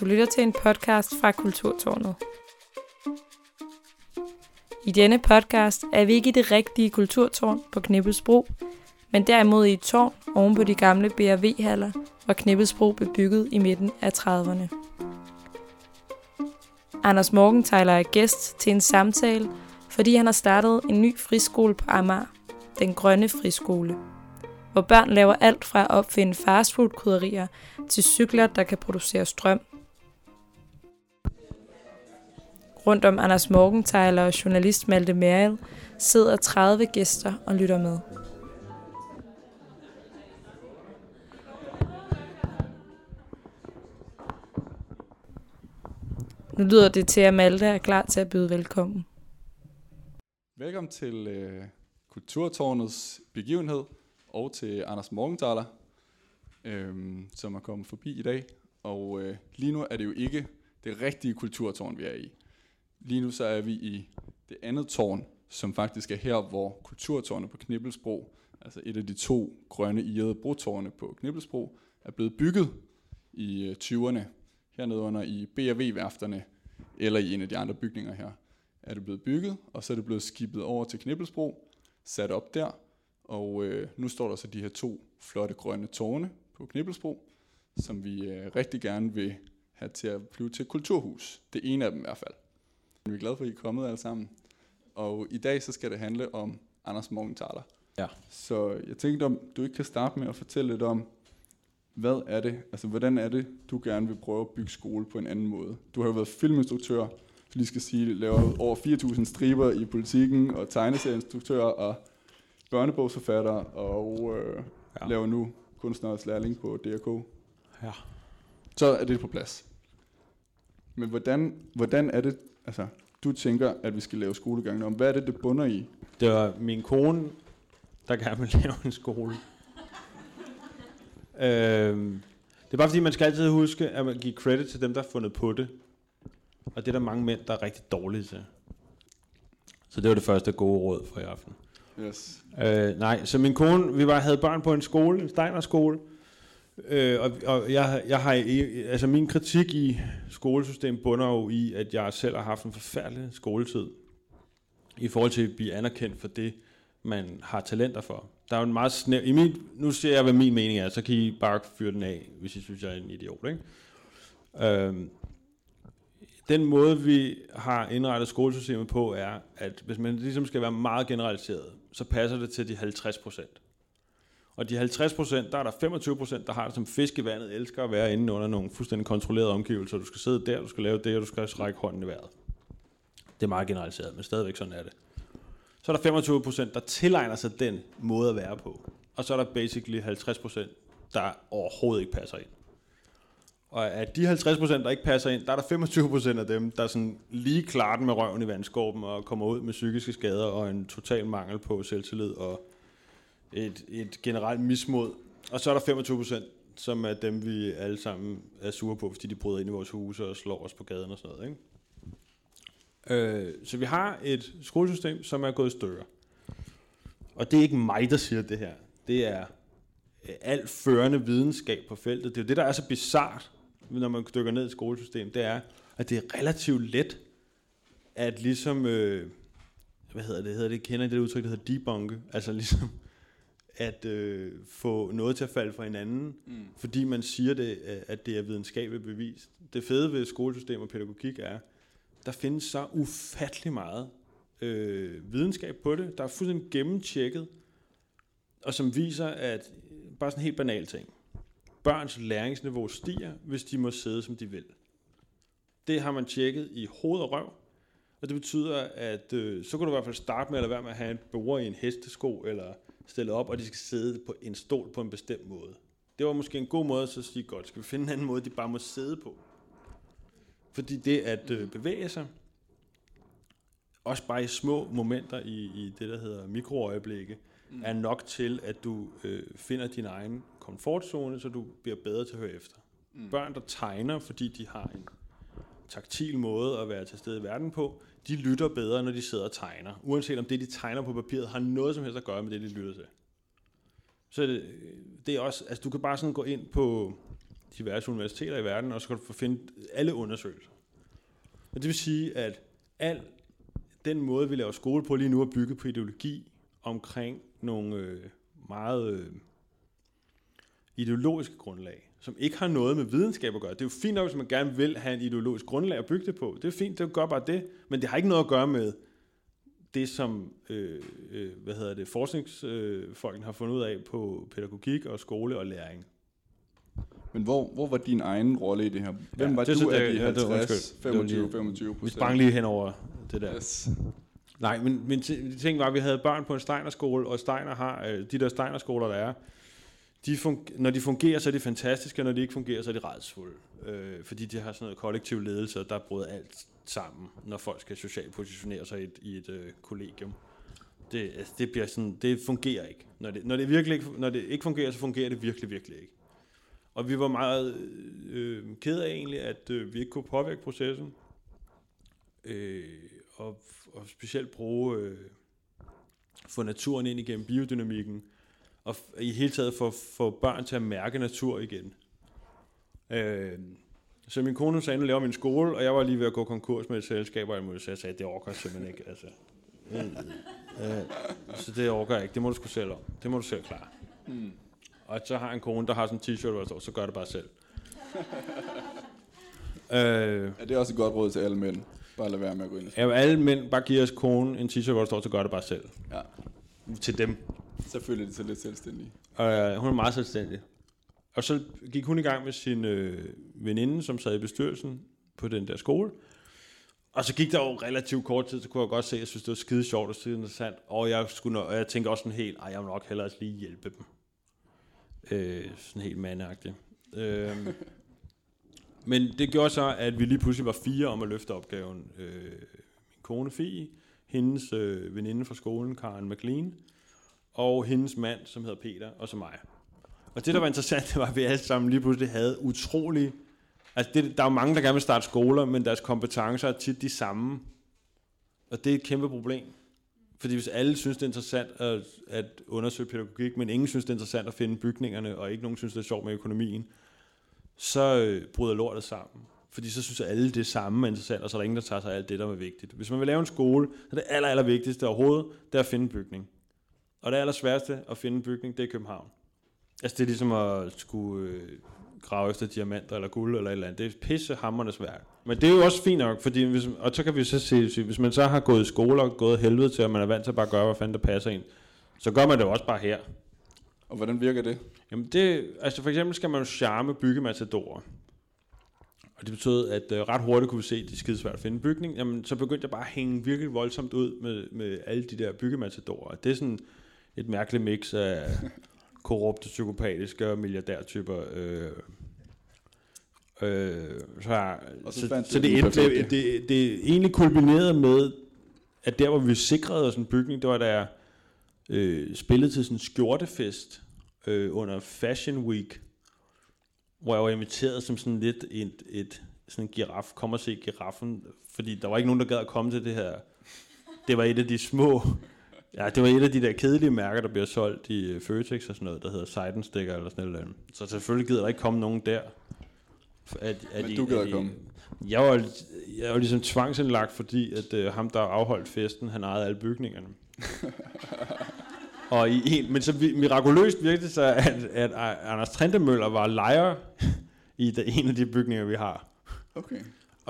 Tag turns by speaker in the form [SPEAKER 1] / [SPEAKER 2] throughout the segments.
[SPEAKER 1] Du lytter til en podcast fra Kulturtårnet. I denne podcast er vi ikke i det rigtige kulturtårn på Knibbelsbro, men derimod i et tårn oven på de gamle BRV-haller, hvor Knibbelsbro blev bygget i midten af 30'erne. Anders Morgenthaler er gæst til en samtale, fordi han har startet en ny friskole på Amager, den grønne friskole, hvor børn laver alt fra at opfinde fastfood-krydderier til cykler, der kan producere strøm. Rundt om Anders Morgenthaler og journalist Malte Merrill sidder 30 gæster og lytter med. Nu lyder det til, at Malte er klar til at byde velkommen.
[SPEAKER 2] Velkommen til øh, Kulturtårnets begivenhed og til Anders Morgenthaler, øh, som er kommet forbi i dag. Og øh, lige nu er det jo ikke det rigtige kulturtårn, vi er i. Lige nu så er vi i det andet tårn, som faktisk er her, hvor kulturtårnet på Knibbelsbro, altså et af de to grønne irede brotårne på Knibbelsbro, er blevet bygget i øh, 20'erne, hernede under i BRV-værfterne, eller i en af de andre bygninger her, er det blevet bygget, og så er det blevet skibet over til Knibbelsbro, sat op der, og øh, nu står der så de her to flotte grønne tårne på Knibbelsbro, som vi øh, rigtig gerne vil have til at blive til kulturhus. Det ene af dem i hvert fald. Vi er glade for, at I er kommet alle sammen. Og i dag så skal det handle om Anders Morgenthaler.
[SPEAKER 3] Ja.
[SPEAKER 2] Så jeg tænkte, om du ikke kan starte med at fortælle lidt om, hvad er det, altså hvordan er det, du gerne vil prøve at bygge skole på en anden måde? Du har jo været filminstruktør, så lige skal sige, laver over 4.000 striber i politikken, og tegneserieinstruktør, og børnebogsforfatter, og øh, ja. Laver nu kunstnerets lærling på DRK.
[SPEAKER 3] Ja.
[SPEAKER 2] Så er det på plads. Men hvordan, hvordan er det, altså, du tænker, at vi skal lave skolegangen om? Hvad er det, det bunder i?
[SPEAKER 3] Det var min kone, der gerne ville lave en skole. øhm, det er bare fordi, man skal altid huske, at man giver credit til dem, der har fundet på det. Og det er der mange mænd, der er rigtig dårlige til. Så det var det første gode råd for i aften.
[SPEAKER 2] Yes.
[SPEAKER 3] Øh, nej, så min kone, vi var, havde børn på en skole, en Steiner-skole, øh, og, og jeg, jeg har, altså min kritik i skolesystemet bunder jo i, at jeg selv har haft en forfærdelig skoletid, i forhold til at blive anerkendt for det, man har talenter for. Der er jo en meget snæv, i min, nu ser jeg, hvad min mening er, så kan I bare fyre den af, hvis I synes, jeg er en idiot, ikke? Øhm, den måde, vi har indrettet skolesystemet på, er, at hvis man ligesom skal være meget generaliseret, så passer det til de 50 procent. Og de 50 procent, der er der 25 procent, der har det som fisk i vandet, elsker at være inde under nogle fuldstændig kontrollerede omgivelser. Du skal sidde der, du skal lave det, og du skal række hånden i vejret. Det er meget generaliseret, men stadigvæk sådan er det. Så er der 25 procent, der tilegner sig den måde at være på. Og så er der basically 50 procent, der overhovedet ikke passer ind. Og af de 50 procent, der ikke passer ind, der er der 25 procent af dem, der sådan lige klarer den med røven i vandskorben og kommer ud med psykiske skader og en total mangel på selvtillid og et, et generelt mismod. Og så er der 25 procent, som er dem, vi alle sammen er sure på, fordi de bryder ind i vores huse og slår os på gaden og sådan noget. Ikke? Øh, så vi har et skolesystem, som er gået i stykker. Og det er ikke mig, der siger det her. Det er øh, alt førende videnskab på feltet. Det er jo det, der er så bizart, når man dykker ned i skolesystemet, det er, at det er relativt let at ligesom, øh, hvad hedder det, hedder det, kender I det udtryk, der hedder debunke, altså ligesom at øh, få noget til at falde fra hinanden,
[SPEAKER 2] Mm.
[SPEAKER 3] fordi man siger det, øh, at det er videnskabeligt bevist. Det fede ved skolesystem og pædagogik er, der findes så ufattelig meget øh, videnskab på det, der er fuldstændig gennemtjekket, og som viser, at øh, bare sådan en helt banal ting. Børns læringsniveau stiger, hvis de må sidde, som de vil. Det har man tjekket i hoved og røv, og det betyder, at øh, så kan du i hvert fald starte med at lade være med at have en bruger i en hestesko, eller stillet op, og de skal sidde på en stol på en bestemt måde. Det var måske en god måde at så sige, godt, skal vi finde en anden måde, de bare må sidde på. Fordi det at øh, bevæge sig, også bare i små momenter i, i det, der hedder mikroøjeblikke, mm. er nok til, at du øh, finder din egen komfortzone, så du bliver bedre til at høre efter. Mm. Børn, der tegner, fordi de har en taktil måde at være til stede i verden på, de lytter bedre, når de sidder og tegner. Uanset om det, de tegner på papiret, har noget som helst at gøre med det, de lytter til. Så det, det er også, altså du kan bare sådan gå ind på diverse universiteter i verden, og så kan du få finde alle undersøgelser. Og det vil sige, at al den måde, vi laver skole på lige nu, er bygget på ideologi omkring nogle øh, meget øh, ideologiske grundlag, som ikke har noget med videnskab at gøre. Det er jo fint nok, hvis man gerne vil have en ideologisk grundlag at bygge det på. Det er fint, det gør bare det, men det har ikke noget at gøre med det, som øh, øh, hvad hedder det, forskningsfolkene øh, har fundet ud af på pædagogik og skole og læring.
[SPEAKER 2] Men hvor, hvor var din egen rolle i det her? Hvem ja, var
[SPEAKER 3] det,
[SPEAKER 2] du af de
[SPEAKER 3] ja, det var
[SPEAKER 2] 50,
[SPEAKER 3] undskyld. Det var
[SPEAKER 2] 25,
[SPEAKER 3] lige-
[SPEAKER 2] 25
[SPEAKER 3] Vi sprang lige hen over det der.
[SPEAKER 2] Yes.
[SPEAKER 3] Nej, men min ti- ting var, at vi havde børn på en Steiner-skole, og Steiner har, øh, de der Steiner-skoler, der er, de funger, når de fungerer, så er de fantastiske, og når de ikke fungerer, så er de redsfulde. Øh, fordi de har sådan noget kollektiv ledelse, og der bryder alt sammen, når folk skal socialt positionere sig i et, i et øh, kollegium. Det, altså, det, bliver sådan, det fungerer ikke. Når det, når, det virkelig ikke. når det ikke fungerer, så fungerer det virkelig, virkelig ikke. Og vi var meget øh, ked af egentlig, at øh, vi ikke kunne påvirke processen. Øh, og, og specielt bruge øh, få naturen ind igennem biodynamikken, og i hele taget få, få børn til at mærke natur igen. Øh, så min kone sagde, nu laver min skole, og jeg var lige ved at gå konkurs med et selskab, og jeg så jeg sagde, det orker jeg simpelthen ikke. Altså. Øh, øh, så det orker jeg ikke, det må du sgu selv om. Det må du selv klare.
[SPEAKER 2] Mm.
[SPEAKER 3] Og så har jeg en kone, der har sådan en t-shirt, hvor der står, så gør det bare selv. øh,
[SPEAKER 2] Er det også et godt råd til alle mænd? Bare lad være med at gå ind.
[SPEAKER 3] Ja, alle mænd bare giver os kone en t-shirt, hvor der står, så gør det bare selv.
[SPEAKER 2] Ja,
[SPEAKER 3] Til dem
[SPEAKER 2] så føler de sig lidt selvstændige.
[SPEAKER 3] Og øh, hun er meget selvstændig. Og så gik hun i gang med sin øh, veninde, som sad i bestyrelsen på den der skole. Og så gik der jo relativt kort tid, så kunne jeg godt se, at jeg synes, det var skide sjovt og skide interessant. Og jeg, skulle, og jeg tænkte også sådan helt, ej, jeg må nok hellere lige hjælpe dem. Øh, sådan helt mandagtigt. Øh, men det gjorde så, at vi lige pludselig var fire om at løfte opgaven. Øh, min kone Fie, hendes øh, veninde fra skolen, Karen McLean, og hendes mand, som hedder Peter, og så mig. Og det, der var interessant, det var, at vi alle sammen lige pludselig havde utrolig... Altså, det, der er jo mange, der gerne vil starte skoler, men deres kompetencer er tit de samme. Og det er et kæmpe problem. Fordi hvis alle synes, det er interessant at, at undersøge pædagogik, men ingen synes, det er interessant at finde bygningerne, og ikke nogen synes, det er sjovt med økonomien, så øh, bryder lortet sammen. Fordi så synes alle det samme er interessant, og så er der ingen, der tager sig af alt det, der er vigtigt. Hvis man vil lave en skole, så er det aller, aller vigtigste overhovedet, det er at finde en bygning. Og det aller sværeste at finde en bygning, det er København. Altså det er ligesom at skulle øh, grave efter diamanter eller guld eller et eller andet. Det er pissehammerende svært. Men det er jo også fint nok, fordi hvis, og så kan vi så se, sige, hvis man så har gået i skole og gået helvede til, at man er vant til at bare gøre, hvad fanden der passer ind, så gør man det jo også bare her.
[SPEAKER 2] Og hvordan virker det?
[SPEAKER 3] Jamen det, altså for eksempel skal man jo charme byggematadorer. Og det betød, at øh, ret hurtigt kunne vi se, at det er skide svært at finde en bygning. Jamen, så begyndte jeg bare at hænge virkelig voldsomt ud med, med alle de der byggematadorer. Det er sådan et mærkeligt mix af korrupte, psykopatiske og milliardærtyper. Øh, øh, så,
[SPEAKER 2] Og så
[SPEAKER 3] så, så, det, endte, det, det, det egentlig kulminerede med, at der hvor vi sikrede os en bygning, det var der øh, spillede til sådan en skjortefest øh, under Fashion Week, hvor jeg var inviteret som sådan lidt et, et sådan en giraf, kom og se giraffen, fordi der var ikke nogen, der gad at komme til det her. Det var et af de små, ja, det var et af de der kedelige mærker, der bliver solgt i øh, Føtex og sådan noget, der hedder Seidensticker eller sådan noget. Så selvfølgelig gider der ikke komme nogen der. At, at
[SPEAKER 2] Men du gad at komme.
[SPEAKER 3] Jeg var, jeg var ligesom tvangsindlagt, fordi at øh, ham, der afholdt festen, han ejede alle bygningerne. Og i en, men så mirakuløst virkede det så, at, at Anders Trentemøller var lejer i de, en af de bygninger, vi har.
[SPEAKER 2] Okay.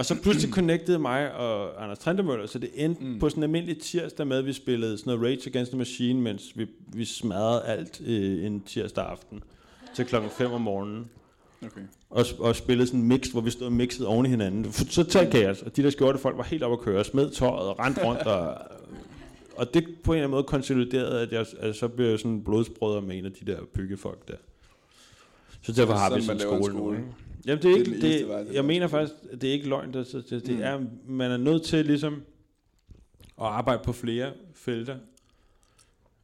[SPEAKER 3] Og så pludselig connectede mig og Anders Trentemøller, så det endte
[SPEAKER 2] Mm.
[SPEAKER 3] på sådan en almindelig tirsdag med, at vi spillede sådan noget Rage Against the Machine, mens vi, vi smadrede alt øh, en tirsdag aften til klokken 5 om morgenen.
[SPEAKER 2] Okay.
[SPEAKER 3] Og, og spillede sådan en mix, hvor vi stod og mixede oven i hinanden. Så talt kaos, og de der skjorte folk var helt oppe at køre, smed tøjet og rent rundt. Og, og det på en eller anden måde konsoliderede, at jeg, at så blev jeg sådan blodsbrødre med en af de der byggefolk der. Så derfor har vi
[SPEAKER 2] Sådan,
[SPEAKER 3] en
[SPEAKER 2] laver en
[SPEAKER 3] skole, nu.
[SPEAKER 2] skole.
[SPEAKER 3] ikke? Jamen det er
[SPEAKER 2] Det er
[SPEAKER 3] ikke, det,
[SPEAKER 2] eneste vej, det
[SPEAKER 3] jeg
[SPEAKER 2] er.
[SPEAKER 3] mener faktisk, at det er ikke løgn, det, det, det, det
[SPEAKER 2] Mm.
[SPEAKER 3] er, man er nødt til ligesom at arbejde på flere felter.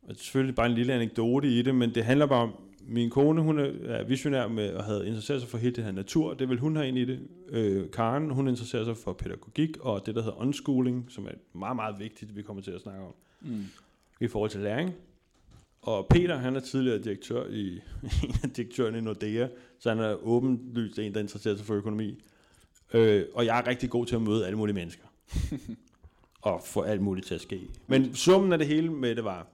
[SPEAKER 3] Og det er selvfølgelig bare en lille anekdote i det, men det handler bare om, min kone, hun er visionær med at have interesseret sig for hele det her natur. Det vil hun have ind i det. Øh, Karen, hun interesserer sig for pædagogik og det, der hedder unschooling, som er meget, meget vigtigt, vi kommer til at snakke om
[SPEAKER 2] Mm.
[SPEAKER 3] i forhold til læring. Og Peter, han er tidligere direktør i en af direktørerne i Nordea, så han er åbenlyst en, der interesserer sig for økonomi. Øh, og jeg er rigtig god til at møde alle mulige mennesker. og få alt muligt til at ske. Men summen af det hele med det var,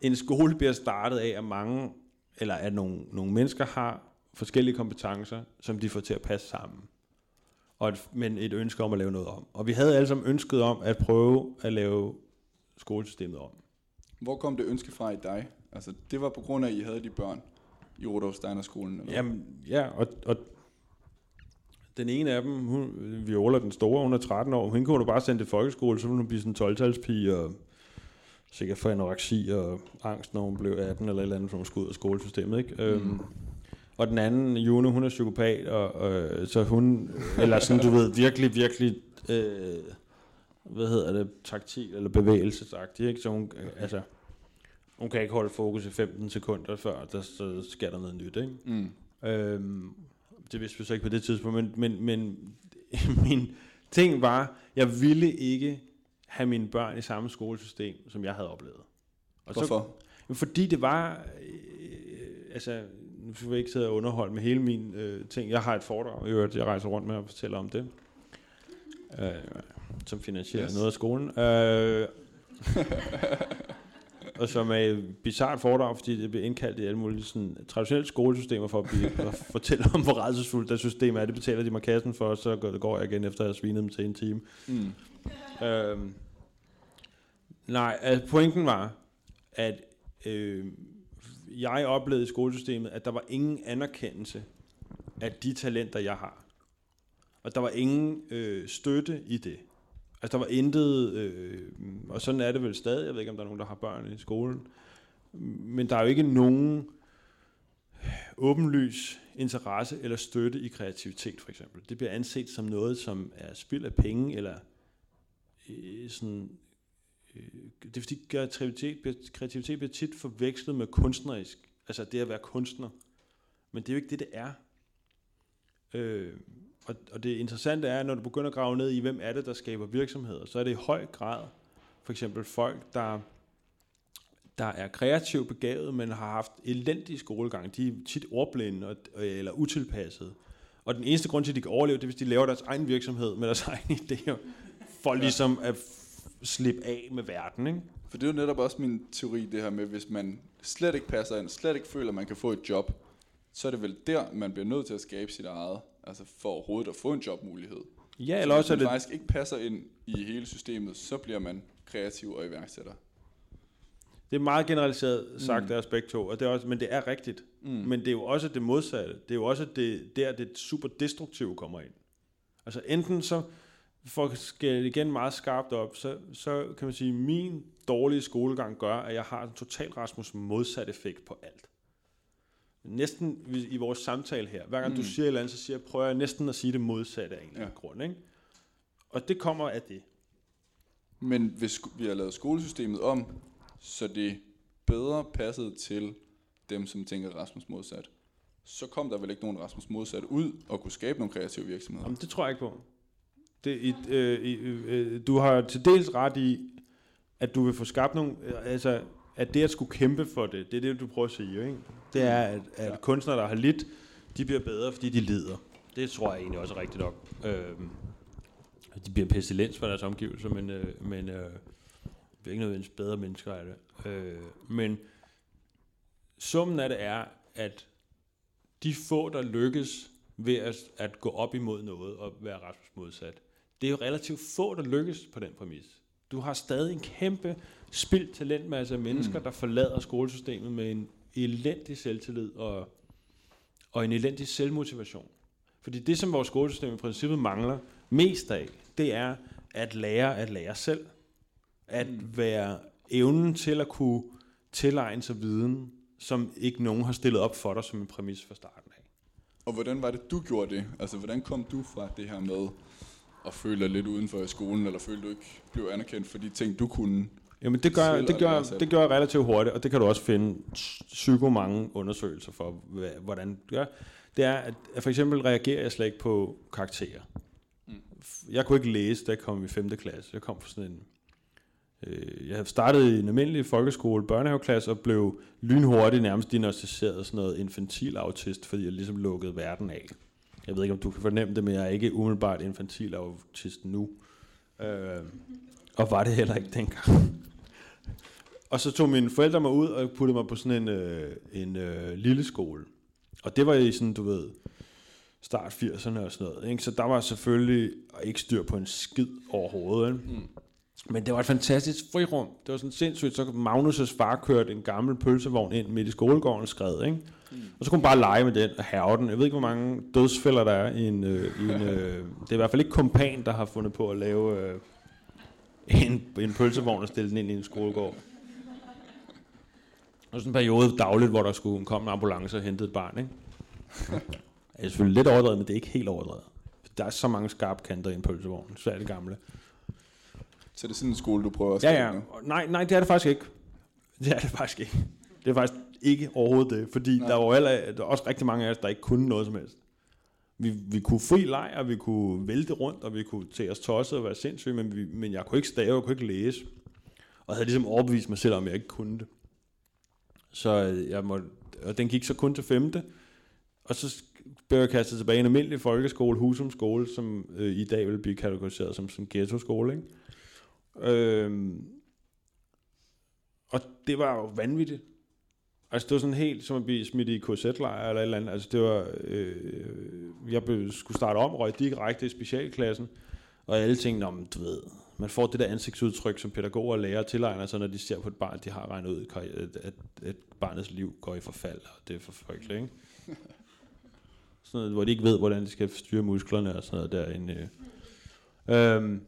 [SPEAKER 3] en skole bliver startet af, at mange, eller at nogle, nogle mennesker har forskellige kompetencer, som de får til at passe sammen. Og et, men et ønske om at lave noget om. Og vi havde alle sammen ønsket om at prøve at lave skolesystemet om.
[SPEAKER 2] Hvor kom det ønske fra i dig? Altså, det var på grund af, at I havde de børn i Rudolf Steiner skolen? Eller?
[SPEAKER 3] Jamen, ja, og, og den ene af dem, hun, Viola, den store, hun er 13 år, hun kunne du bare sende til folkeskole, så ville hun blive sådan en 12-talspige, og sikkert få anoreksi og angst, når hun blev 18 eller et eller andet, for hun skulle ud af skolesystemet, ikke? Mm. Øhm, og den anden, June, hun er psykopat, og, og så hun, eller sådan, du ved, virkelig, virkelig, øh, hvad hedder det, taktil eller bevægelsesagtig, ikke? Så hun, øh, altså, hun kan ikke holde fokus i 15 sekunder før, der, så sker der noget nyt, ikke?
[SPEAKER 2] Mm.
[SPEAKER 3] Øhm, det vidste vi så ikke på det tidspunkt, men, men, men min ting var, jeg ville ikke have mine børn i samme skolesystem, som jeg havde oplevet.
[SPEAKER 2] Og Hvorfor?
[SPEAKER 3] Så, fordi det var, øh, altså, nu skal vi ikke sidde og underholde med hele min øh, ting. Jeg har et foredrag, i øvrigt, jeg rejser rundt med og fortæller om det, øh, som finansierer yes. noget af skolen. Øh, og som er et bizarrt foredrag, fordi det bliver indkaldt i alle mulige sådan, traditionelle skolesystemer for at, blive, at fortælle om, hvor redselsfuldt det system er. Det betaler de mig kassen for, og så går jeg igen efter at have svinet dem til en time. Mm. Øhm, nej, altså, pointen var, at øh, jeg oplevede i skolesystemet, at der var ingen anerkendelse af de talenter, jeg har. Og der var ingen øh, støtte i det. Altså der var intet, øh, og sådan er det vel stadig, jeg ved ikke om der er nogen, der har børn i skolen, men der er jo ikke nogen åbenlys interesse eller støtte i kreativitet for eksempel. Det bliver anset som noget, som er spild af penge, eller øh, sådan, øh, det er fordi kreativitet, kreativitet bliver tit forvekslet med kunstnerisk, altså det at være kunstner, men det er jo ikke det, det er. Øh, og, og det interessante er, når du begynder at grave ned i, hvem er det, der skaber virksomheder, så er det i høj grad for eksempel folk, der, der er kreativt begavet, men har haft elendig skolegang. De er tit ordblinde og, eller utilpassede. Og den eneste grund til, at de kan overleve, det er, hvis de laver deres egen virksomhed med deres egen idéer, for ligesom at slippe af med verden. Ikke?
[SPEAKER 2] For det er jo netop også min teori, det her med, hvis man slet ikke passer ind, slet ikke føler, at man kan få et job, så er det vel der, man bliver nødt til at skabe sit eget altså for overhovedet at få en jobmulighed.
[SPEAKER 3] Ja, eller også
[SPEAKER 2] er det... faktisk ikke passer ind i hele systemet, så bliver man kreativ og iværksætter.
[SPEAKER 3] Det er meget generaliseret sagt mm. af begge to, og det er også, men det er rigtigt. Mm. Men det er jo også det modsatte. Det er jo også det, der, det super destruktive kommer ind. Altså enten så, for at skære igen meget skarpt op, så, så kan man sige, at min dårlige skolegang gør, at jeg har en total Rasmus modsat effekt på alt næsten i vores samtale her, hver gang mm. du siger et eller andet, så siger jeg, prøver jeg næsten at sige det modsatte af en ja. grund. Ikke? Og det kommer af det.
[SPEAKER 2] Men hvis vi har lavet skolesystemet om, så det bedre passet til dem, som tænker Rasmus modsat, så kom der vel ikke nogen Rasmus modsat ud og kunne skabe nogle kreative virksomheder?
[SPEAKER 3] Jamen, det tror jeg ikke på. Det, et, øh, øh, øh, du har til dels ret i, at du vil få skabt nogle... Øh, altså, at det at skulle kæmpe for det, det er det, du prøver at sige, ikke? Det er, at, at ja. kunstnere, der har lidt, de bliver bedre, fordi de lider. Det tror jeg egentlig også er rigtigt nok. Øh, de bliver pestilens for deres omgivelser, men, øh, men øh, det er ikke nødvendigvis bedre mennesker af det. Øh, men summen af det er, at de få, der lykkes ved at, at gå op imod noget og være Rasmus modsat, det er jo relativt få, der lykkes på den præmis. Du har stadig en kæmpe spildt talentmasse af mennesker, mm. der forlader skolesystemet med en elendig selvtillid og, og en elendig selvmotivation. Fordi det, som vores skolesystem i princippet mangler mest af, det er at lære at lære selv. At mm. være evnen til at kunne tilegne sig viden, som ikke nogen har stillet op for dig som en præmis fra starten af.
[SPEAKER 2] Og hvordan var det, du gjorde det? Altså, hvordan kom du fra det her med at føle dig lidt uden for skolen, eller føle, du ikke blev anerkendt for de ting, du kunne
[SPEAKER 3] Jamen det gør, det, gør, det gør jeg relativt hurtigt, og det kan du også finde psyko mange undersøgelser for, hvordan det gør. Det er, at for eksempel reagerer jeg slet ikke på karakterer. Mm. Jeg kunne ikke læse, da jeg kom i 5. klasse. Jeg kom fra sådan en Øh, jeg startede i en almindelig folkeskole, børnehaveklasse, og blev lynhurtigt nærmest diagnostiseret sådan noget infantil autist, fordi jeg ligesom lukkede verden af. Jeg ved ikke, om du kan fornemme det, men jeg er ikke umiddelbart infantil autist nu. Øh, og var det heller ikke dengang. Og så tog mine forældre mig ud og puttede mig på sådan en, øh, en øh, lille skole. Og det var i sådan, du ved, start 80'erne og sådan noget. Ikke? Så der var selvfølgelig ikke styr på en skid overhovedet. Ikke? Mm. Men det var et fantastisk frirum. Det var sådan sindssygt. Så Magnus' far kørte en gammel pølsevogn ind midt i skolegården og skred, ikke? Mm. Og så kunne man bare lege med den og have den. Jeg ved ikke, hvor mange dødsfælder der er i en... Øh, i en øh, det er i hvert fald ikke kompan, der har fundet på at lave øh, en, en pølsevogn og stille den ind i en skolegård. Og sådan en periode dagligt, hvor der skulle komme en ambulance og hente et barn, ikke? Det er selvfølgelig lidt overdrevet, men det er ikke helt overdrevet. Der er så mange skarpe kanter i en pølsevogn, så er det gamle.
[SPEAKER 2] Så det er sådan en skole, du prøver at
[SPEAKER 3] Ja, ja. Nej, nej, det er det faktisk ikke. Det er det faktisk ikke. Det er faktisk ikke overhovedet det, fordi nej. der var alle, der var også rigtig mange af os, der ikke kunne noget som helst. Vi, vi kunne fri leg, og vi kunne vælte rundt, og vi kunne tage os tosset og være sindssyge, men, vi, men jeg kunne ikke stave, jeg kunne ikke læse. Og jeg havde ligesom overbevist mig selv om, jeg ikke kunne det. Så øh, jeg måtte, og den gik så kun til femte, og så blev jeg kastet tilbage i en almindelig folkeskole, Husum skole, som øh, i dag vil blive kategoriseret som, en ghetto-skole. Ikke? Øhm, og det var jo vanvittigt. Altså det var sådan helt som at blive smidt i KZ-lejr eller et eller andet. Altså det var, øh, jeg blev, skulle starte om, røg direkte i specialklassen, og alle tænkte, om du ved, man får det der ansigtsudtryk, som pædagoger og lærere tilegner sig, når de ser på et barn, de har regnet ud, at, at, barnets liv går i forfald, og det er for frygteligt, ikke? Sådan noget, hvor de ikke ved, hvordan de skal styre musklerne og sådan noget derinde. Øh. Øhm,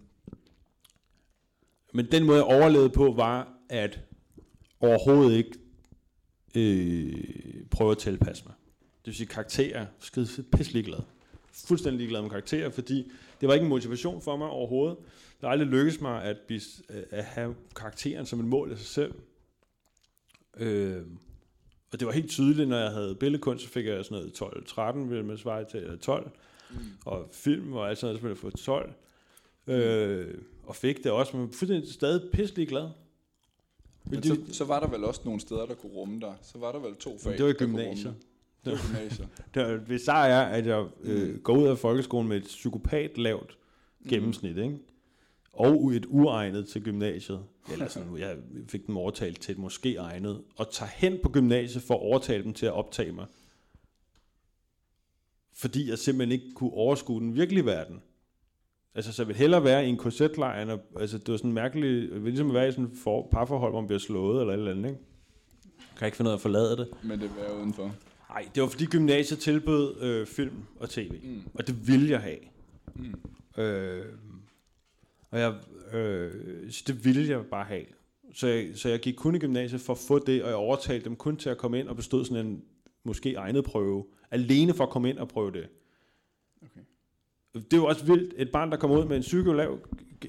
[SPEAKER 3] men den måde, jeg overlevede på, var at overhovedet ikke øh, prøve at tilpasse mig. Det vil sige karakterer, skide pisselig glad. Fuldstændig ligeglad med karakterer, fordi det var ikke en motivation for mig overhovedet. Det har aldrig lykkedes mig at, blive, at have karakteren som et mål i sig selv. Øh, og det var helt tydeligt, når jeg havde billedkunst, så fik jeg sådan noget 12-13, vil man svare til 12. Mm. Og film og alt sådan noget, så ville jeg få 12. Mm. Øh, og fik det også, men fuldstændig stadig pisselig glad.
[SPEAKER 2] Men så, så var der vel også nogle steder, der kunne rumme dig. Så var der vel to fag,
[SPEAKER 3] Det var gymnasiet.
[SPEAKER 2] Det var gymnasiet.
[SPEAKER 3] det hvis så er, at jeg øh, mm. går ud af folkeskolen med et psykopat lavt mm. gennemsnit, ikke? og et uegnet til gymnasiet, eller sådan, jeg fik dem overtalt til et måske egnet, og tager hen på gymnasiet for at overtale dem til at optage mig. Fordi jeg simpelthen ikke kunne overskue den virkelige verden. Altså, så jeg vil hellere være i en korsetlejr, altså det var sådan mærkeligt, det vil ligesom at være i sådan et for, parforhold, hvor man bliver slået eller et eller andet, ikke? Jeg kan ikke finde ud af at forlade det.
[SPEAKER 2] Men det var udenfor.
[SPEAKER 3] Nej, det var fordi gymnasiet tilbød øh, film og tv, mm. og det ville jeg have. Mm. Øh, og jeg, øh, så det ville jeg bare have. Så jeg, så jeg gik kun i gymnasiet for at få det, og jeg overtalte dem kun til at komme ind og bestod sådan en måske egnet prøve, alene for at komme ind og prøve det. Okay. Det er jo også vildt, et barn, der kommer ud med en psykolav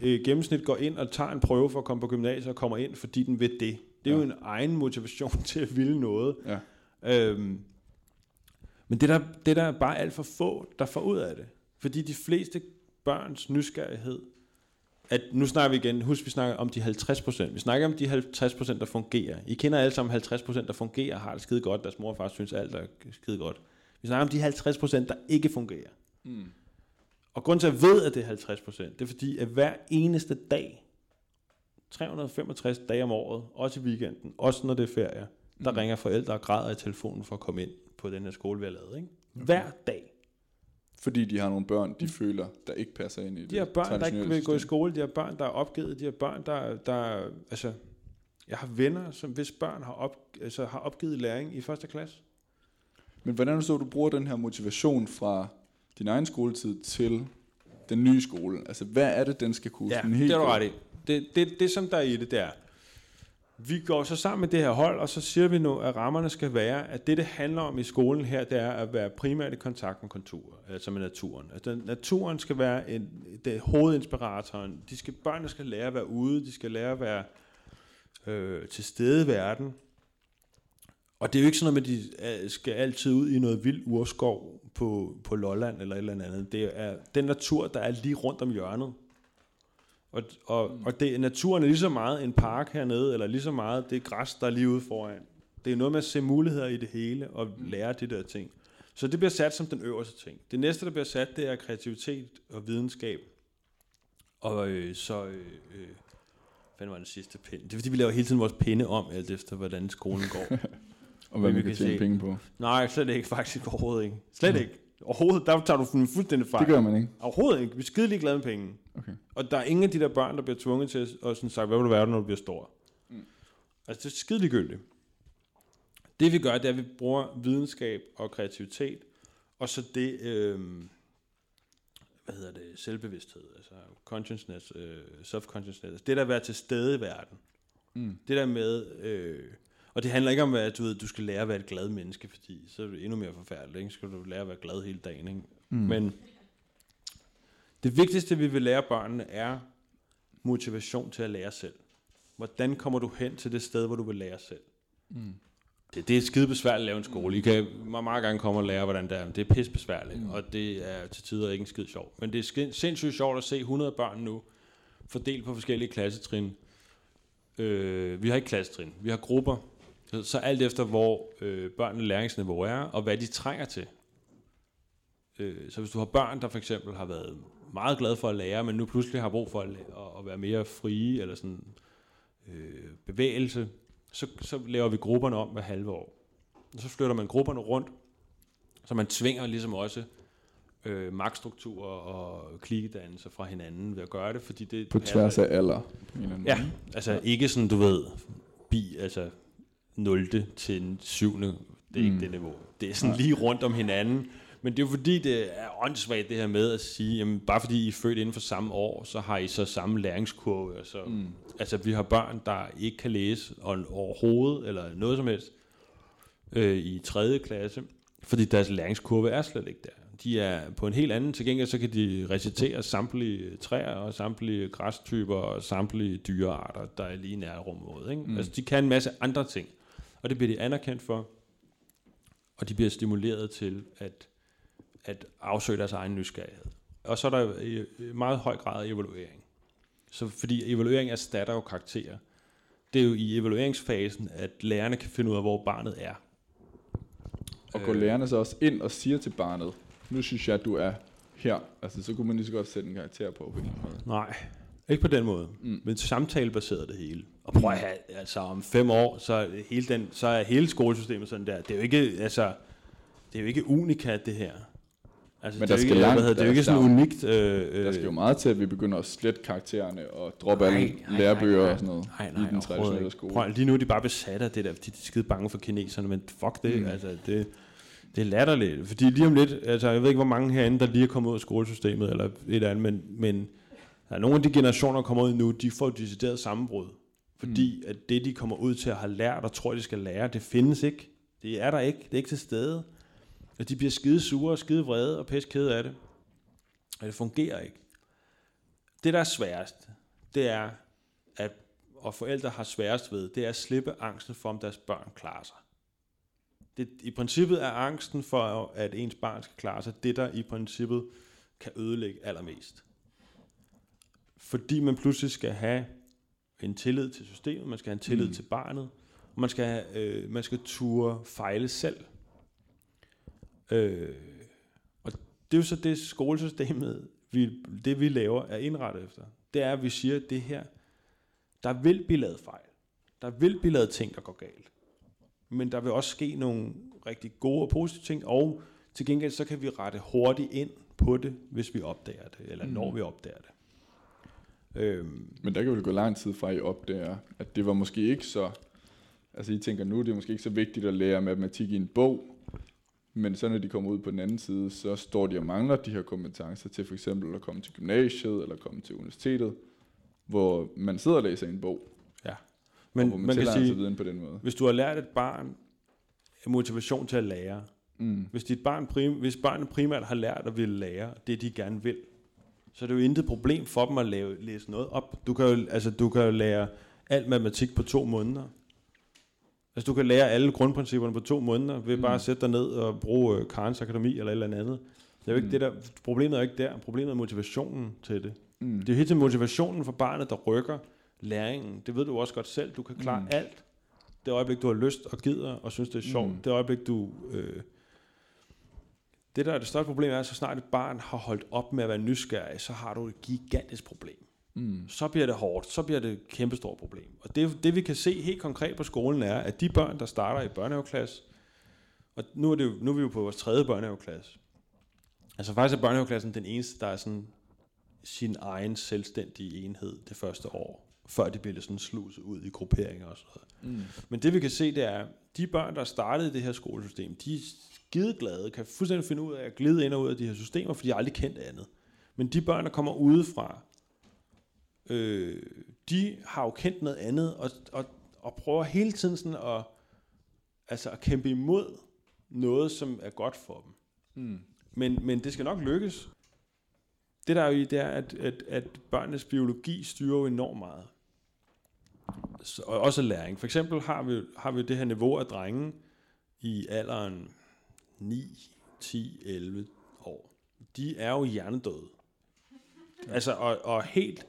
[SPEAKER 3] øh, gennemsnit, går ind og tager en prøve for at komme på gymnasiet og kommer ind, fordi den vil det. Det er ja. jo en egen motivation til at ville noget. Ja. Øhm, men det der, det der er bare alt for få, der får ud af det. Fordi de fleste børns nysgerrighed at nu snakker vi igen, husk vi snakker om de 50%. Vi snakker om de 50%, der fungerer. I kender alle sammen 50%, der fungerer, har det skide godt. Deres mor og far synes alt er skide godt. Vi snakker om de 50%, der ikke fungerer. Mm. Og grund til at jeg ved, at det er 50%, det er fordi, at hver eneste dag, 365 dage om året, også i weekenden, også når det er ferie, der mm. ringer forældre og græder i telefonen for at komme ind på den her skole, vi har lavet. Ikke? Okay. Hver dag.
[SPEAKER 2] Fordi de har nogle børn, de føler, der ikke passer ind i
[SPEAKER 3] det
[SPEAKER 2] De
[SPEAKER 3] har børn, der ikke vil gå i skole, de har børn, der er opgivet, de har børn, der, der altså, jeg har venner, som hvis børn har, op, altså, har opgivet læring i første klasse.
[SPEAKER 2] Men hvordan så du bruger den her motivation fra din egen skoletid til den nye skole? Altså, hvad er det, den skal kunne?
[SPEAKER 3] Ja, helt det er du ret i. Det, det, det, som der er i det, der vi går så sammen med det her hold, og så siger vi nu, at rammerne skal være, at det, det handler om i skolen her, det er at være primært i kontakt med kontur, øh, altså med naturen. Altså, naturen skal være en, det hovedinspiratoren. De skal, børnene skal lære at være ude, de skal lære at være øh, til stede i verden. Og det er jo ikke sådan noget med, at de øh, skal altid ud i noget vild urskov på, på Lolland eller et eller andet. Det er den natur, der er lige rundt om hjørnet. Og, og, og det, naturen er lige så meget en park hernede, eller lige så meget det græs, der er lige ude foran. Det er noget med at se muligheder i det hele, og lære de der ting. Så det bliver sat som den øverste ting. Det næste, der bliver sat, det er kreativitet og videnskab. Og øh, så... Øh, øh, hvad var den sidste pind? Det er fordi, vi laver hele tiden vores pinde om, alt efter hvordan skolen går.
[SPEAKER 2] Og hvad
[SPEAKER 3] Vi
[SPEAKER 2] vi
[SPEAKER 3] kan
[SPEAKER 2] kan tjene
[SPEAKER 3] se.
[SPEAKER 2] penge på.
[SPEAKER 3] Nej, slet ikke faktisk overhovedet ikke. Slet ikke. Overhovedet, der tager du fu- fuldstændig fejl.
[SPEAKER 2] Det gør man ikke.
[SPEAKER 3] Overhovedet ikke. Vi er skide ligeglade med penge.
[SPEAKER 2] Okay.
[SPEAKER 3] Og der er ingen af de der børn, der bliver tvunget til at sådan sagt, hvad vil du være, når du bliver stor? Mm. Altså, det er skide ligegyldigt. Det vi gør, det er, at vi bruger videnskab og kreativitet, og så det, øh, hvad hedder det, selvbevidsthed, altså consciousness, øh, self-consciousness, altså det der at være til stede i verden.
[SPEAKER 2] Mm.
[SPEAKER 3] Det der med, øh, og det handler ikke om, at du, ved, du skal lære at være et glad menneske, fordi så er det endnu mere forfærdeligt, ikke? skal du lære at være glad hele dagen. Ikke?
[SPEAKER 2] Mm.
[SPEAKER 3] Men det vigtigste, vi vil lære børnene, er motivation til at lære selv. Hvordan kommer du hen til det sted, hvor du vil lære selv?
[SPEAKER 2] Mm.
[SPEAKER 3] Det, det er skide besværligt at lave en skole. I kan må meget gerne komme og lære, hvordan det er. Det er pisse besværligt,
[SPEAKER 2] Mm.
[SPEAKER 3] og det er til tider ikke en skid sjov. Men det er sindssygt sjovt at se 100 børn nu, fordelt på forskellige klassetrin. Øh, vi har ikke klassetrin, vi har grupper. Så, så alt efter, hvor øh, børnenes læringsniveau er, og hvad de trænger til. Øh, så hvis du har børn, der for eksempel har været meget glade for at lære, men nu pludselig har brug for at, at, være mere frie, eller sådan øh, bevægelse, så, så laver vi grupperne om hver halve år. Og så flytter man grupperne rundt, så man tvinger ligesom også øh, magtstrukturer og klikkedannelser fra hinanden ved at gøre det, fordi det
[SPEAKER 2] På tværs af alder.
[SPEAKER 3] Ja, altså ikke sådan, du ved, bi, altså 0. til 7. Det er mm. ikke det niveau. Det er sådan lige rundt om hinanden. Men det er jo fordi, det er åndssvagt det her med at sige, jamen bare fordi I er født inden for samme år, så har I så samme læringskurve. Og så, mm. Altså vi har børn, der ikke kan læse overhovedet, eller noget som helst, øh, i 3. klasse, fordi deres læringskurve er slet ikke der. De er på en helt anden, til gengæld så kan de recitere samtlige træer og samtlige græstyper og samtlige dyrearter, der er lige i nærområdet. Ikke?
[SPEAKER 2] Mm.
[SPEAKER 3] Altså de kan en masse andre ting, og det bliver de anerkendt for, og de bliver stimuleret til at, at afsøge deres egen nysgerrighed. Og så er der i meget høj grad evaluering. Så fordi evaluering erstatter jo karakterer. Det er jo i evalueringsfasen, at lærerne kan finde ud af, hvor barnet er.
[SPEAKER 2] Og går
[SPEAKER 3] Øh.
[SPEAKER 2] lærerne så også ind og siger til barnet, nu synes jeg, at du er her. Altså, så kunne man lige så godt sætte en karakter på på en måde.
[SPEAKER 3] Nej, ikke på den måde.
[SPEAKER 2] Mm.
[SPEAKER 3] Men samtalebaseret det hele. Og prøv at have, altså om fem år, så er, hele den, så er hele skolesystemet sådan der. Det er jo ikke, altså, det er jo ikke unikat, det her. Altså,
[SPEAKER 2] Men
[SPEAKER 3] det er
[SPEAKER 2] der skal
[SPEAKER 3] ikke,
[SPEAKER 2] langt-
[SPEAKER 3] hedder, det er jo ikke sådan
[SPEAKER 2] der-
[SPEAKER 3] unikt. Øh,
[SPEAKER 2] Der skal jo meget til, at vi begynder at slette karaktererne og droppe
[SPEAKER 3] Nej,
[SPEAKER 2] alle
[SPEAKER 3] nej,
[SPEAKER 2] lærebøger
[SPEAKER 3] nej,
[SPEAKER 2] og sådan noget
[SPEAKER 3] Nej,
[SPEAKER 2] i
[SPEAKER 3] nej,
[SPEAKER 2] den
[SPEAKER 3] overhovedet
[SPEAKER 2] traditionelle skole.
[SPEAKER 3] Prøv, lige nu er de bare besat af det der, fordi de er skide bange for kineserne, men fuck det,
[SPEAKER 2] mm.
[SPEAKER 3] altså det, det er latterligt. Fordi lige om lidt, altså jeg ved ikke, hvor mange herinde, der lige er kommet ud af skolesystemet, eller et eller andet, men, men der er nogle af de generationer, der kommer ud nu, de får decideret sammenbrud. Fordi mm. at det, de kommer ud til at have lært, og tror, de skal lære, det findes ikke. Det er der ikke. Det er ikke til stede. Og de bliver skide sure og skide vrede og pisse kede af det. Og det fungerer ikke. Det, der er sværest, det er, at og forældre har sværest ved, det er at slippe angsten for, om deres børn klarer sig. Det, I princippet er angsten for, at ens barn skal klare sig, det der i princippet kan ødelægge allermest. Fordi man pludselig skal have en tillid til systemet, man skal have en tillid
[SPEAKER 2] Mm.
[SPEAKER 3] til barnet, og man skal, have, øh, man skal ture fejle selv. Øh, og det er jo så det skolesystemet, vi, det vi laver, er indrettet efter. Det er, at vi siger, at det her, der vil blive lavet fejl. Der vil blive lavet ting, der går galt. Men der vil også ske nogle rigtig gode og positive ting, og til gengæld så kan vi rette hurtigt ind på det, hvis vi opdager det, eller
[SPEAKER 2] mm.
[SPEAKER 3] når vi opdager det. Øhm,
[SPEAKER 2] Men der kan vel gå lang tid fra, I opdager, at det var måske ikke så... Altså, I tænker nu, det er måske ikke så vigtigt at lære matematik i en bog, men så når de kommer ud på den anden side, så står de og mangler de her kompetencer til for eksempel at komme til gymnasiet eller komme til universitetet, hvor man sidder og læser en bog,
[SPEAKER 3] men
[SPEAKER 2] og hvor man,
[SPEAKER 3] man kan sige,
[SPEAKER 2] viden på den måde.
[SPEAKER 3] hvis du har lært et barn motivation til at lære,
[SPEAKER 2] Mm.
[SPEAKER 3] Hvis, dit barn prim, hvis barnet primært har lært at ville lære det, de gerne vil, så er det jo intet problem for dem at lave, læse noget op. Du kan jo, altså, du kan jo lære alt matematik på to måneder. Altså, du kan lære alle grundprincipperne på to måneder ved
[SPEAKER 2] Mm.
[SPEAKER 3] mm. bare at sætte dig ned og bruge øh, Karens Akademi eller et eller andet. Det er jo ikke
[SPEAKER 2] Mm.
[SPEAKER 3] mm. det der, problemet er ikke der. Problemet er motivationen til det. Mm. Det er jo hele tiden motivationen for barnet, der rykker læringen. Det ved du også godt selv. Du kan klare mm. alt. Det øjeblik, du har lyst og gider og synes, det er sjovt. Mm. Det øjeblik, du... Øh, det der er det største problem er, at så snart et barn har holdt op med at være nysgerrig, så har du et gigantisk problem. Mm. Så bliver det hårdt, så bliver det et kæmpestort problem. Og det, det vi kan se helt konkret på skolen er, at de børn, der starter i børnehaveklasse, og nu er, det jo, nu er vi jo på vores tredje børnehaveklasse, altså faktisk er børnehaveklassen den eneste, der er sådan sin egen selvstændige enhed det første år, før de bliver sådan sluset ud i grupperinger og sådan noget. Mm. Men det vi kan se, det er, de børn, der startede det her skolesystem, de er skide glade, kan fuldstændig finde ud af at glide ind og ud af de her systemer, for de har aldrig kendt andet. Men de børn, der kommer udefra, øh, de har jo kendt noget andet, og, og, og prøver hele tiden sådan at, altså at kæmpe imod noget, som er godt for dem. Mm. Men, men det skal nok lykkes. Det der er jo i, det er, at, at, at børnenes biologi styrer jo enormt meget. Så, og også læring. For eksempel har vi, har vi det her niveau af drenge i alderen 9, 10, 11 år. De er jo hjernedøde. Altså, og, og helt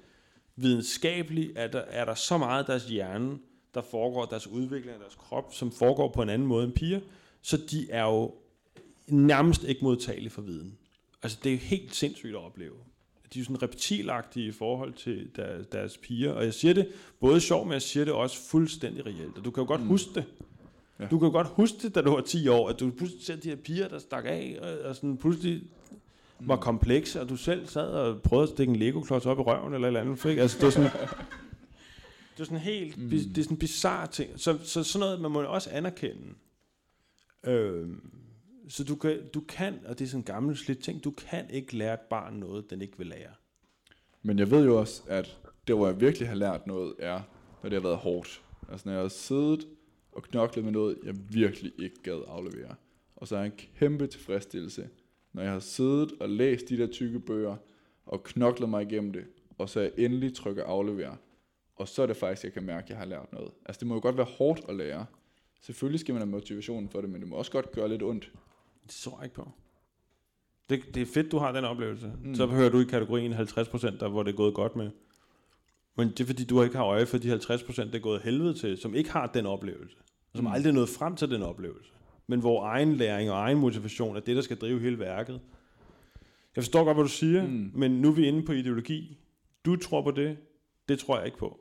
[SPEAKER 3] videnskabeligt er der, er der så meget af deres hjerne, der foregår, deres udvikling af deres krop, som foregår på en anden måde end piger, så de er jo nærmest ikke modtagelige for viden. Altså, det er helt sindssygt at opleve. De er sådan reptilagtige i forhold til der, deres piger, og jeg siger det både sjovt, men jeg siger det også fuldstændig reelt. Og du kan jo godt mm. huske det. Ja. Du kan godt huske det, da du var 10 år, at du pludselig ser de her piger, der stak af, og, og sådan pludselig mm. var komplekse, og du selv sad og prøvede at stikke en Lego-klods op i røven, eller eller andet. Ikke? Altså, det er sådan, det er sådan helt, mm. det er sådan bizarre ting. Så, så sådan noget, man må også anerkende. Øhm, så du kan, du kan, og det er sådan en gammel slidt ting, du kan ikke lære et barn noget, den ikke vil lære.
[SPEAKER 2] Men jeg ved jo også, at det, hvor jeg virkelig har lært noget, er, når det har været hårdt. Altså når jeg har siddet og knoklet med noget, jeg virkelig ikke gad aflevere. Og så er en kæmpe tilfredsstillelse, når jeg har siddet og læst de der tykke bøger, og knoklet mig igennem det, og så jeg endelig trykker aflevere. Og så er det faktisk, jeg kan mærke, at jeg har lært noget. Altså det må jo godt være hårdt at lære. Selvfølgelig skal man have motivationen for det, men det må også godt gøre lidt ondt.
[SPEAKER 3] Det tror jeg ikke på. Det, det er fedt, du har den oplevelse. Mm. Så hører du i kategorien 50%, der, hvor det er gået godt med. Men det er fordi, du ikke har øje for de 50%, det er gået helvede til, som ikke har den oplevelse. Som mm. aldrig er nået frem til den oplevelse. Men hvor egen læring og egen motivation er det, der skal drive hele værket. Jeg forstår godt, hvad du siger, mm. men nu er vi inde på ideologi. Du tror på det, det tror jeg ikke på.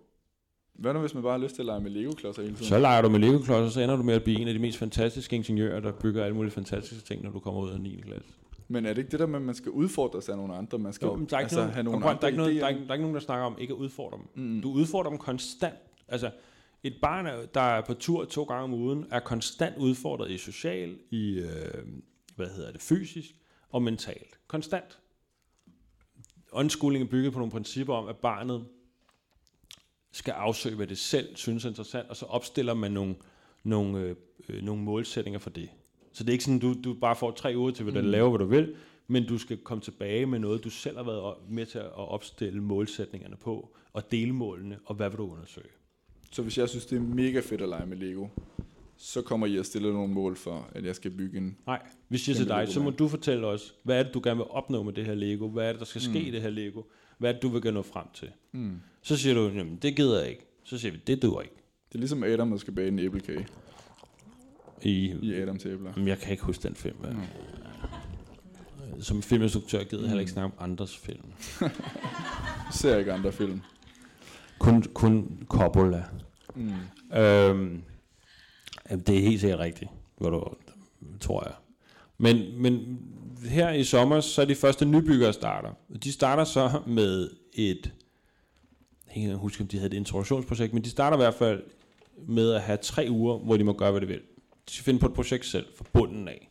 [SPEAKER 2] Hvad nu, hvis man bare har lyst til at lege med Lego-klodser hele tiden?
[SPEAKER 3] Så leger du med Lego-klodser, så ender du med at blive en af de mest fantastiske ingeniører, der bygger alle mulige fantastiske ting, når du kommer ud af 9. klasse.
[SPEAKER 2] Men er det ikke det der med, at man skal udfordre sig af nogle andre? Man skal
[SPEAKER 3] jo, der er altså, nogen, have nogle andre der, er ikke noget, der, er, der er ikke nogen, der snakker om ikke at udfordre dem. Mm. Du udfordrer dem konstant. Altså, et barn, der er på tur to gange om ugen, er konstant udfordret i social, i øh, hvad hedder det, fysisk og mentalt. Konstant. Unschooling er bygget på nogle principper om, at barnet skal afsøge, hvad det selv synes er interessant, og så opstiller man nogle, nogle, øh, øh, nogle målsætninger for det. Så det er ikke sådan, du, du bare får tre uger til, hvad du mm. laver, hvad du vil, men du skal komme tilbage med noget, du selv har været med til at opstille målsætningerne på, og delmålene, og hvad vil du undersøge.
[SPEAKER 2] Så hvis jeg synes, det er mega fedt at lege med Lego, så kommer I at stille nogle mål for, at jeg skal bygge en...
[SPEAKER 3] Nej, vi siger til dig, så må du fortælle os, hvad er det, du gerne vil opnå med det her Lego? Hvad er det, der skal ske mm. i det her Lego? Hvad er det, du vil gerne nå frem til? Mm. Så siger du, jamen det gider jeg ikke. Så siger vi, det duer ikke.
[SPEAKER 2] Det er ligesom Adam, der skal bage en æblekage.
[SPEAKER 3] I,
[SPEAKER 2] I Adams æbler.
[SPEAKER 3] Jamen, jeg kan ikke huske den film. Mm. Som filminstruktør gider jeg heller ikke snakke om andres film.
[SPEAKER 2] ser ikke andre film.
[SPEAKER 3] Kun, kun Coppola. Mm. Øhm, det er helt sikkert rigtigt, hvad du tror jeg. Men, men her i sommer, så er de første nybyggere starter. De starter så med et, jeg kan ikke huske, om de havde et introduktionsprojekt, men de starter i hvert fald med at have tre uger, hvor de må gøre, hvad de vil. De skal finde på et projekt selv, fra bunden af.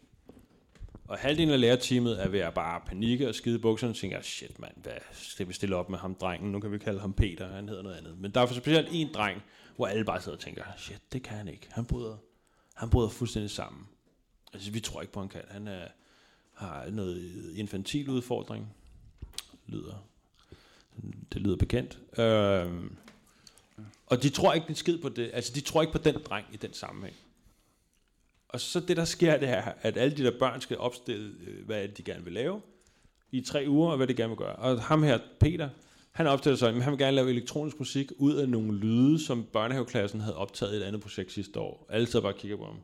[SPEAKER 3] Og halvdelen af lærerteamet er ved at bare panikke og skide bukserne og tænker, shit mand, hvad skal vi stille op med ham drengen? Nu kan vi kalde ham Peter, han hedder noget andet. Men der er for specielt en dreng, hvor alle bare sidder og tænker, shit, det kan han ikke. Han bryder, han bryder fuldstændig sammen. Altså, vi tror ikke på, han kan. Han er, har noget infantil udfordring. Lyder. Det lyder bekendt. Øhm, og de tror ikke den skid på det. Altså, de tror ikke på den dreng i den sammenhæng. Og så det, der sker, det er, at alle de der børn skal opstille, øh, hvad de gerne vil lave i tre uger, og hvad de gerne vil gøre. Og ham her, Peter, Han opstiller sig, at han vil gerne lave elektronisk musik ud af nogle lyde, som børnehaveklassen havde optaget i et andet projekt sidste år. Alle sidder bare og kigger på ham.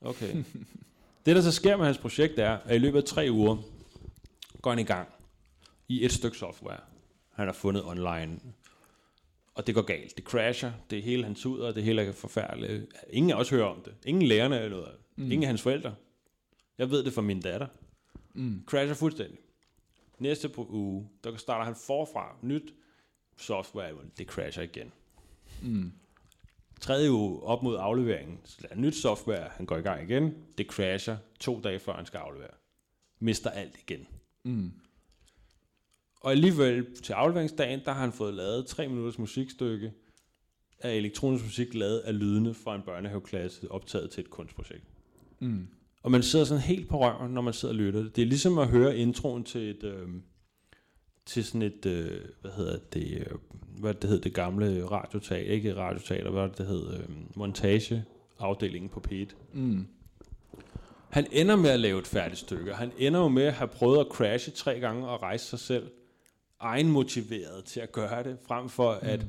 [SPEAKER 3] Okay. det, der så sker med hans projekt, er, at i løbet af tre uger går han i gang i et stykke software, han har fundet online. Og det går galt. Det crasher. Det er hele hans ud, og det hele er forfærdeligt. Ingen af os hører om det. Ingen lærerne eller noget. Mm. Ingen af hans forældre. Jeg ved det fra min datter. Mm. Crasher fuldstændig. Næste på uge, der starter han forfra. Nyt software, det crasher igen. Mm. Tredje uge op mod afleveringen, så der er nyt software, han går i gang igen. Det crasher to dage før han skal aflevere. Mister alt igen. Mm. Og alligevel til afleveringsdagen, der har han fået lavet tre minutters musikstykke af elektronisk musik, lavet af lydene fra en børnehaveklasse, optaget til et kunstprojekt. Mm. Og man sidder sådan helt på røven, når man sidder og lytter. Det er ligesom at høre introen til et... Øh, til sådan et, øh, hvad hedder det, øh, hvad det hed, det gamle radioteater, ikke radioteater, hvad det hed, øh, montageafdelingen på P1. Mm. Han ender med at lave et færdigt stykke. Han ender jo med at have prøvet at crashe tre gange og rejse sig selv egenmotiveret til at gøre det, frem for mm. at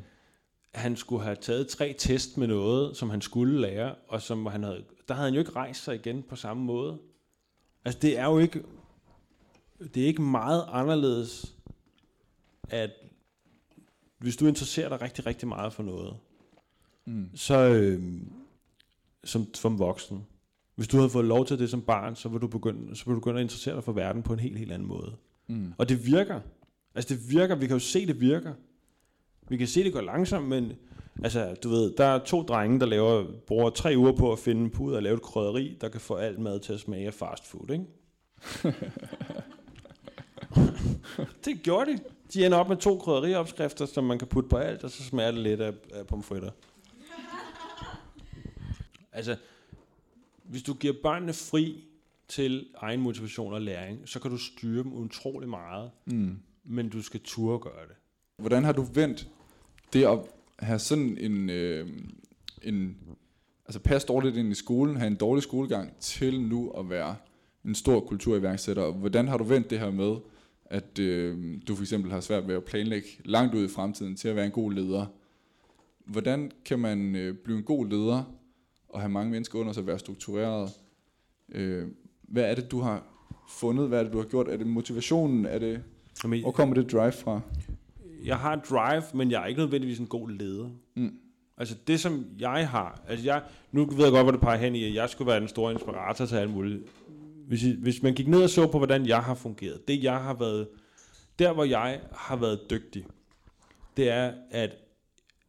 [SPEAKER 3] han skulle have taget tre test med noget, som han skulle lære, og som han havde, der havde han jo ikke rejst sig igen på samme måde. Altså det er jo ikke, det er ikke meget anderledes, at hvis du interesserer dig rigtig, rigtig meget for noget, mm. så øh, som, som voksen, hvis du havde fået lov til det som barn, så vil du begynde, så vil du begynde at interessere dig for verden på en helt, helt anden måde. Mm. Og det virker. Altså det virker, vi kan jo se, det virker. Vi kan se, det går langsomt, men altså, du ved, der er to drenge, der laver, bruger tre uger på at finde pud og lave et krydderi, der kan få alt mad til at smage af fast food, ikke? det gjorde de. De ender op med to krydderiopskrifter, som man kan putte på alt, og så smager det lidt af, af pomfritter. altså, hvis du giver børnene fri til egen motivation og læring, så kan du styre dem utrolig meget. Mm men du skal turde gøre det.
[SPEAKER 2] Hvordan har du vendt det at have sådan en, øh, en altså passe dårligt ind i skolen, have en dårlig skolegang, til nu at være en stor kulturiværksætter? Hvordan har du vendt det her med, at øh, du for eksempel har svært ved at planlægge langt ud i fremtiden til at være en god leder? Hvordan kan man øh, blive en god leder og have mange mennesker under sig og være struktureret? Øh, hvad er det, du har fundet? Hvad er det, du har gjort? Er det motivationen? Er det Jamen, Hvor kommer det drive fra?
[SPEAKER 3] Jeg har drive, men jeg er ikke nødvendigvis en god leder. Mm. Altså det, som jeg har... Altså jeg, nu ved jeg godt, hvor det peger hen i, at jeg skulle være den store inspirator til alt muligt. Hvis, I, hvis man gik ned og så på, hvordan jeg har fungeret, det jeg har været... Der, hvor jeg har været dygtig, det er at,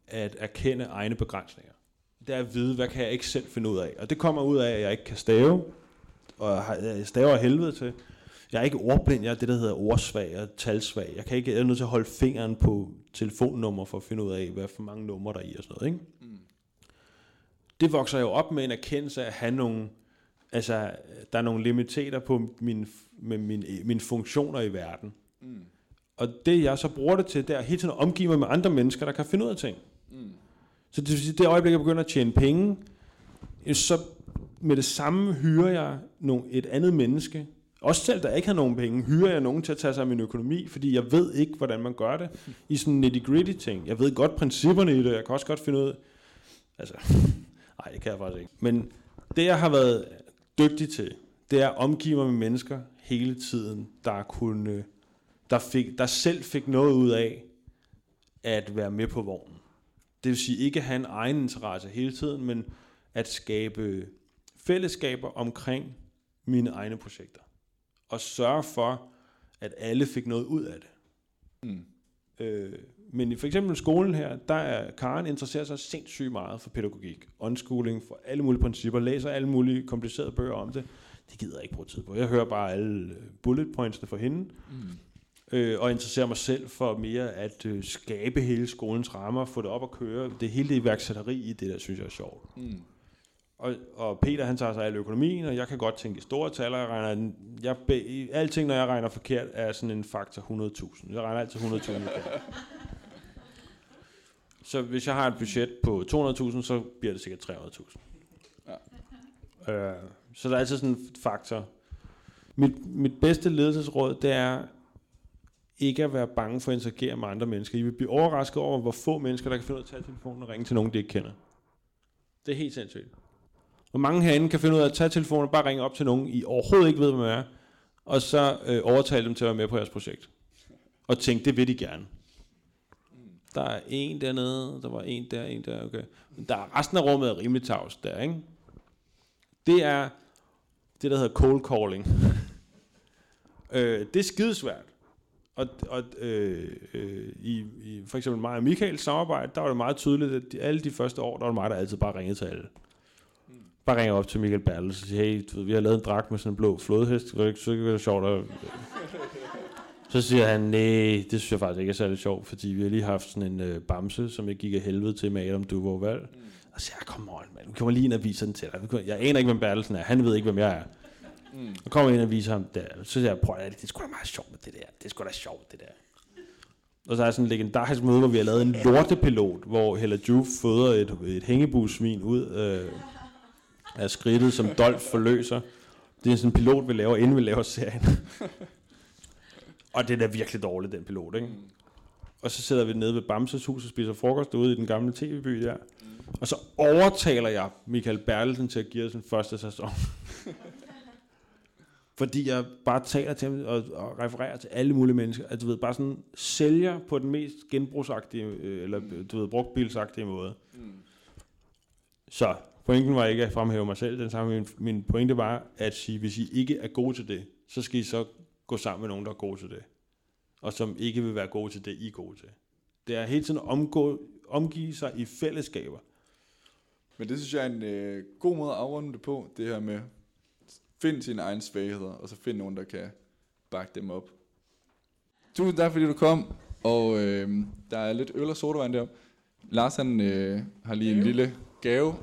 [SPEAKER 3] at erkende egne begrænsninger. Det er at vide, hvad kan jeg ikke selv finde ud af. Og det kommer ud af, at jeg ikke kan stave, og jeg staver helvede til. Jeg er ikke ordblind, jeg er det, der hedder ordsvag og talsvag. Jeg, kan ikke, jeg er nødt til at holde fingeren på telefonnummer for at finde ud af, hvad for mange numre der er i og sådan noget. Ikke? Mm. Det vokser jo op med en erkendelse af at have nogle, altså, der er nogle limiteter på min, med min, mine funktioner i verden. Mm. Og det jeg så bruger det til, det er hele tiden at omgive mig med andre mennesker, der kan finde ud af ting. Mm. Så det vil sige, det øjeblik, jeg begynder at tjene penge, så med det samme hyrer jeg nogle, et andet menneske, også selv, der ikke har nogen penge, hyrer jeg nogen til at tage sig af min økonomi, fordi jeg ved ikke, hvordan man gør det i sådan nitty-gritty ting. Jeg ved godt principperne i det, jeg kan også godt finde ud altså, nej, det kan jeg faktisk ikke. Men det, jeg har været dygtig til, det er at omgive mig med mennesker hele tiden, der kunne, der, fik, der selv fik noget ud af at være med på vognen. Det vil sige ikke at have en egen interesse hele tiden, men at skabe fællesskaber omkring mine egne projekter og sørge for, at alle fik noget ud af det. Mm. Øh, men i for eksempel skolen her, der er Karen interesserer sig sindssygt meget for pædagogik, unschooling, for alle mulige principper, læser alle mulige komplicerede bøger om det. Det gider jeg ikke bruge tid på. Jeg hører bare alle bullet pointsene for hende, mm. øh, og interesserer mig selv for mere at øh, skabe hele skolens rammer, få det op at køre. Det hele det iværksætteri i det, der synes jeg er sjovt. Mm. Og, og Peter han tager sig af økonomien, og jeg kan godt tænke i store tal, og jeg regner, jeg, alting når jeg regner forkert, er sådan en faktor 100.000. Jeg regner altid 100.000 forkert. Så hvis jeg har et budget på 200.000, så bliver det sikkert 300.000. Ja. Øh, så der er altid sådan en faktor. Mit, mit bedste ledelsesråd, det er ikke at være bange for at interagere med andre mennesker. I vil blive overrasket over, hvor få mennesker, der kan finde ud af at tage telefonen og ringe til nogen, de ikke kender. Det er helt sindssygt. Hvor mange herinde kan finde ud af at tage telefonen og bare ringe op til nogen, I overhovedet ikke ved, hvem er, og så øh, overtale dem til at være med på jeres projekt. Og tænke, det vil de gerne. Der er en dernede, der var en der, en der, okay. Men der er resten af rummet er rimelig tavs der, ikke? Det er det, der hedder cold calling. øh, det er skidesvært. Og, og øh, øh, i, i for eksempel mig og Michaels samarbejde, der var det meget tydeligt, at de, alle de første år, der var det mig, der altid bare ringede til alle. Bare ringer op til Michael Bertel og siger, hey, du ved, vi har lavet en dragt med sådan en blå flodhest, det ikke, så det sjovt at... Så siger han, nej, det synes jeg faktisk ikke er særlig sjovt, fordi vi har lige haft sådan en øh, bamse, som jeg gik af helvede til med Adam Duvold. Mm. Og siger kom on, man, nu kommer lige ind og viser den til dig. Jeg aner ikke, hvem Bertelsen er. Han ved ikke, hvem jeg er. Mm. Og kommer ind og viser ham der. Så siger jeg, prøv at det er sgu da meget sjovt med det der. Det er sgu da sjovt, det der. Og så er sådan en legendarisk møde, hvor vi har lavet en lortepilot, hvor Hella Juve føder et, et hængebusvin ud øh, af skridtet, som Dolph forløser. Det er sådan en pilot, vi laver, inden vi laver serien. og det er da virkelig dårligt, den pilot, ikke? Mm. Og så sidder vi nede ved Bamses hus og spiser frokost ude i den gamle tv-by der. Mm. Og så overtaler jeg Michael Bertelsen til at give os den første sæson. Fordi jeg bare taler til ham og, og refererer til alle mulige mennesker. At du ved, bare sådan sælger på den mest genbrugsagtige, øh, eller du ved, brugtbilsagtige måde. Mm. Så pointen var ikke at fremhæve mig selv, den samme. Min, min pointe var at sige, hvis I ikke er gode til det, så skal I så gå sammen med nogen, der er gode til det. Og som ikke vil være gode til det, I er gode til. Det er hele tiden at omgå, omgive sig i fællesskaber.
[SPEAKER 2] Men det synes jeg er en øh, god måde at afrunde det på, det her med, find sine egne svagheder, og så find nogen, der kan bakke dem op. Tusind tak, fordi du kom, og øh, der er lidt øl og sodavand deroppe. Lars han øh, har lige en lille gave.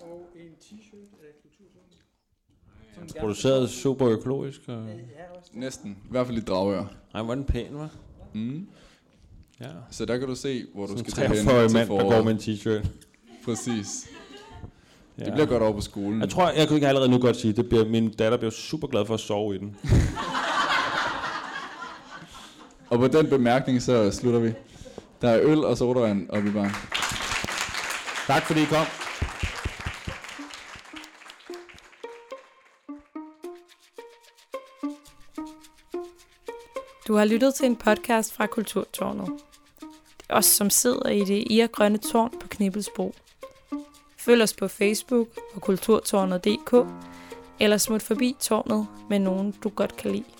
[SPEAKER 3] og en t-shirt af Produceret super økologisk. Og...
[SPEAKER 2] Næsten. I hvert fald i dragør.
[SPEAKER 3] Nej, var den pæn, var?
[SPEAKER 2] Mm. Ja. Så der kan du se, hvor du skal
[SPEAKER 3] tage hen til mand, der går med en t-shirt.
[SPEAKER 2] Præcis. Ja. Det bliver godt over på skolen.
[SPEAKER 3] Jeg tror, jeg kan allerede nu godt sige, det bliver, min datter bliver super glad for at sove i den.
[SPEAKER 2] og på den bemærkning, så slutter vi. Der er øl og sodavand oppe i baren.
[SPEAKER 3] Tak fordi I kom.
[SPEAKER 1] Du har lyttet til en podcast fra Kulturtårnet. Det er os, som sidder i det irgrønne tårn på Knibbelsbro. Følg os på Facebook og kulturtårnet.dk, eller smut forbi tårnet med nogen, du godt kan lide.